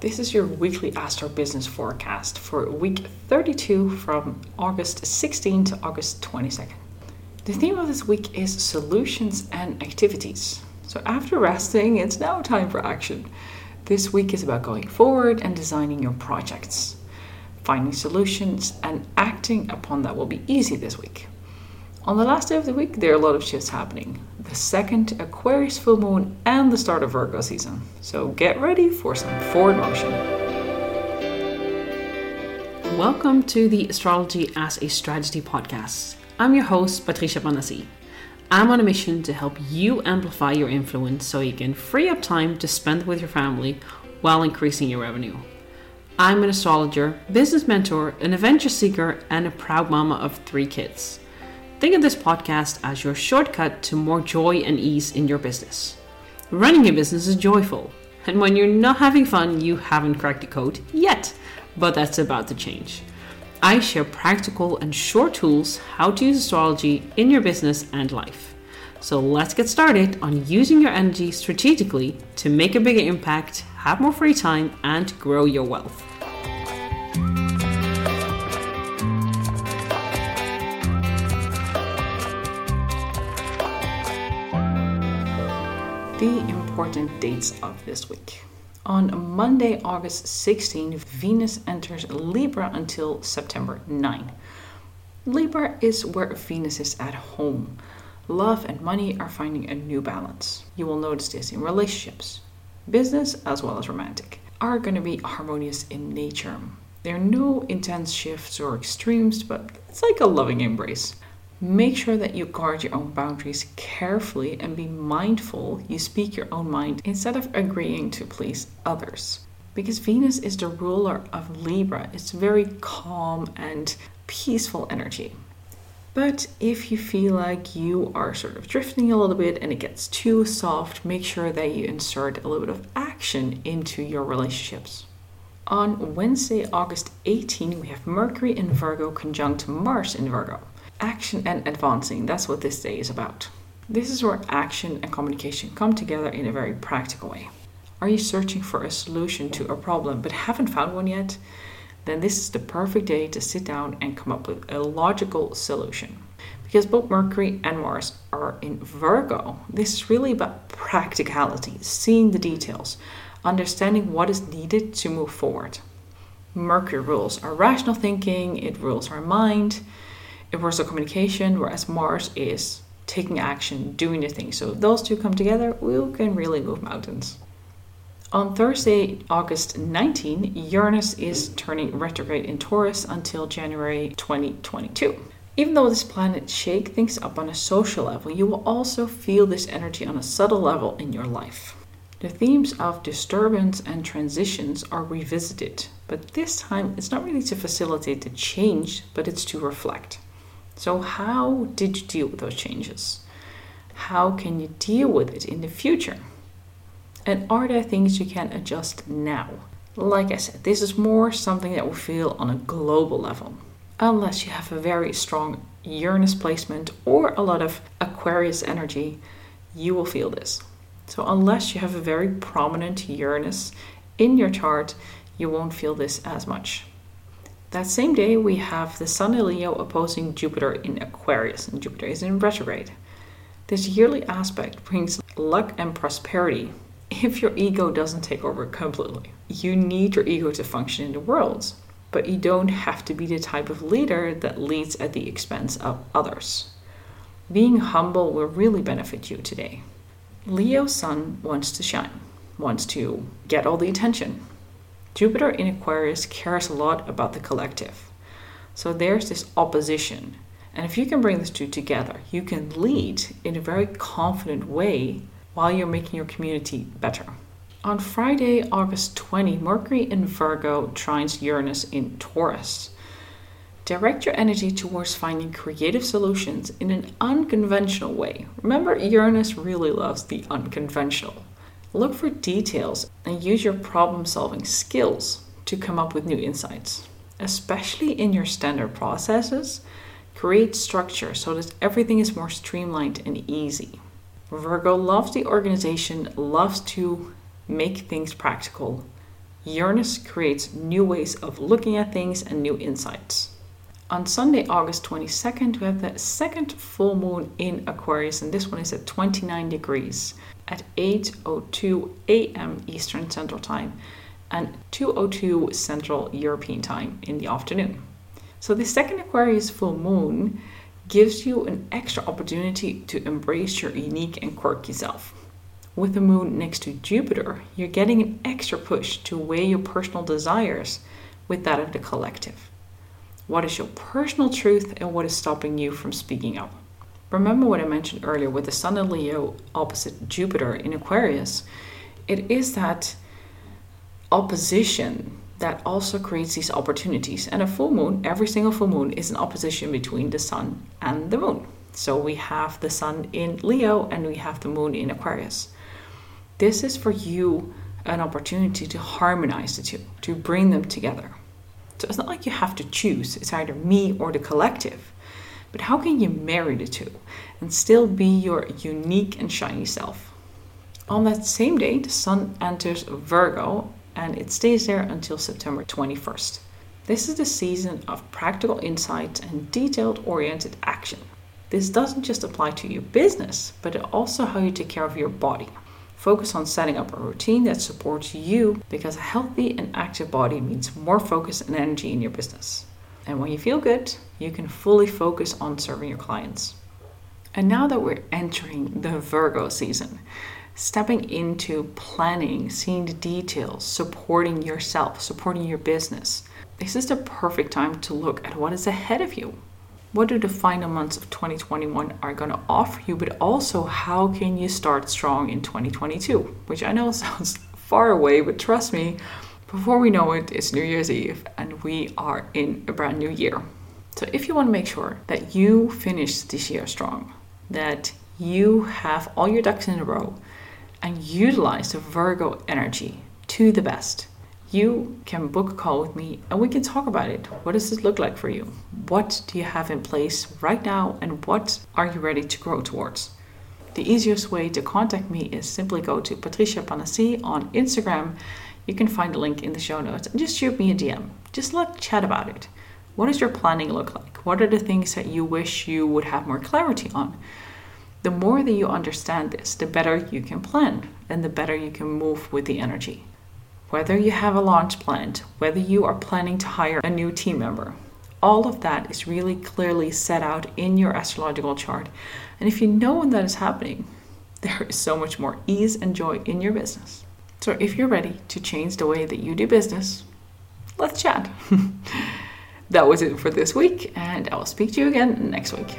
This is your weekly Astro Business Forecast for week 32 from August 16 to August 22nd. The theme of this week is solutions and activities. So, after resting, it's now time for action. This week is about going forward and designing your projects. Finding solutions and acting upon that will be easy this week. On the last day of the week, there are a lot of shifts happening. The second Aquarius full moon and the start of Virgo season. So get ready for some forward motion. Welcome to the Astrology as a Strategy podcast. I'm your host, Patricia Banassi. I'm on a mission to help you amplify your influence so you can free up time to spend with your family while increasing your revenue. I'm an astrologer, business mentor, an adventure seeker, and a proud mama of three kids. Think of this podcast as your shortcut to more joy and ease in your business. Running a business is joyful, and when you're not having fun, you haven't cracked the code yet, but that's about to change. I share practical and short tools how to use astrology in your business and life. So let's get started on using your energy strategically to make a bigger impact, have more free time, and grow your wealth. The important dates of this week. On Monday, August 16, Venus enters Libra until September 9. Libra is where Venus is at home. Love and money are finding a new balance. You will notice this in relationships, business as well as romantic, are going to be harmonious in nature. There are no intense shifts or extremes, but it's like a loving embrace. Make sure that you guard your own boundaries carefully and be mindful you speak your own mind instead of agreeing to please others. Because Venus is the ruler of Libra, it's very calm and peaceful energy. But if you feel like you are sort of drifting a little bit and it gets too soft, make sure that you insert a little bit of action into your relationships. On Wednesday, August 18, we have Mercury in Virgo conjunct Mars in Virgo action and advancing. That's what this day is about. This is where action and communication come together in a very practical way. Are you searching for a solution to a problem but haven't found one yet? Then this is the perfect day to sit down and come up with a logical solution. Because both Mercury and Mars are in Virgo, this is really about practicality, seeing the details, understanding what is needed to move forward. Mercury rules our rational thinking, it rules our mind, universal communication, whereas Mars is taking action, doing the thing. So if those two come together, we can really move mountains. On Thursday, August 19, Uranus is turning retrograde in Taurus until January 2022. Even though this planet shake things up on a social level, you will also feel this energy on a subtle level in your life. The themes of disturbance and transitions are revisited, but this time it's not really to facilitate the change, but it's to reflect. So, how did you deal with those changes? How can you deal with it in the future? And are there things you can adjust now? Like I said, this is more something that will feel on a global level. Unless you have a very strong Uranus placement or a lot of Aquarius energy, you will feel this. So, unless you have a very prominent Uranus in your chart, you won't feel this as much. That same day, we have the Sun in Leo opposing Jupiter in Aquarius, and Jupiter is in retrograde. This yearly aspect brings luck and prosperity if your ego doesn't take over completely. You need your ego to function in the world, but you don't have to be the type of leader that leads at the expense of others. Being humble will really benefit you today. Leo Sun wants to shine, wants to get all the attention, Jupiter in Aquarius cares a lot about the collective. So there's this opposition. And if you can bring these two together, you can lead in a very confident way while you're making your community better. On Friday, August 20, Mercury in Virgo trines Uranus in Taurus. Direct your energy towards finding creative solutions in an unconventional way. Remember, Uranus really loves the unconventional. Look for details and use your problem solving skills to come up with new insights. Especially in your standard processes, create structure so that everything is more streamlined and easy. Virgo loves the organization, loves to make things practical. Uranus creates new ways of looking at things and new insights. On Sunday, August 22nd, we have the second full moon in Aquarius, and this one is at 29 degrees at 8:02 a.m. Eastern Central Time and 2:02 Central European Time in the afternoon. So the second Aquarius full moon gives you an extra opportunity to embrace your unique and quirky self. With the moon next to Jupiter, you're getting an extra push to weigh your personal desires with that of the collective. What is your personal truth and what is stopping you from speaking up? Remember what I mentioned earlier with the Sun in Leo opposite Jupiter in Aquarius? It is that opposition that also creates these opportunities. And a full moon, every single full moon, is an opposition between the Sun and the Moon. So we have the Sun in Leo and we have the Moon in Aquarius. This is for you an opportunity to harmonize the two, to bring them together. So it's not like you have to choose, it's either me or the collective. But how can you marry the two and still be your unique and shiny self? On that same day, the Sun enters Virgo and it stays there until September 21st. This is the season of practical insights and detailed oriented action. This doesn't just apply to your business, but also how you take care of your body. Focus on setting up a routine that supports you because a healthy and active body means more focus and energy in your business. And when you feel good, you can fully focus on serving your clients. And now that we're entering the Virgo season, stepping into planning, seeing the details, supporting yourself, supporting your business, this is the perfect time to look at what is ahead of you what do the final months of 2021 are going to offer you, but also how can you start strong in 2022? Which I know sounds far away, but trust me, before we know it, it's New Year's Eve and we are in a brand new year. So if you want to make sure that you finish this year strong, that you have all your ducks in a row and utilize the Virgo energy to the best, you can book a call with me and we can talk about it. What does this look like for you? What do you have in place right now and what are you ready to grow towards? The easiest way to contact me is simply go to Patricia Panassi on Instagram. You can find a link in the show notes and just shoot me a DM. Just let's chat about it. What does your planning look like? What are the things that you wish you would have more clarity on? The more that you understand this, the better you can plan and the better you can move with the energy whether you have a launch planned, whether you are planning to hire a new team member. All of that is really clearly set out in your astrological chart. And if you know when that is happening, there is so much more ease and joy in your business. So if you're ready to change the way that you do business, let's chat. that was it for this week, and I will speak to you again next week.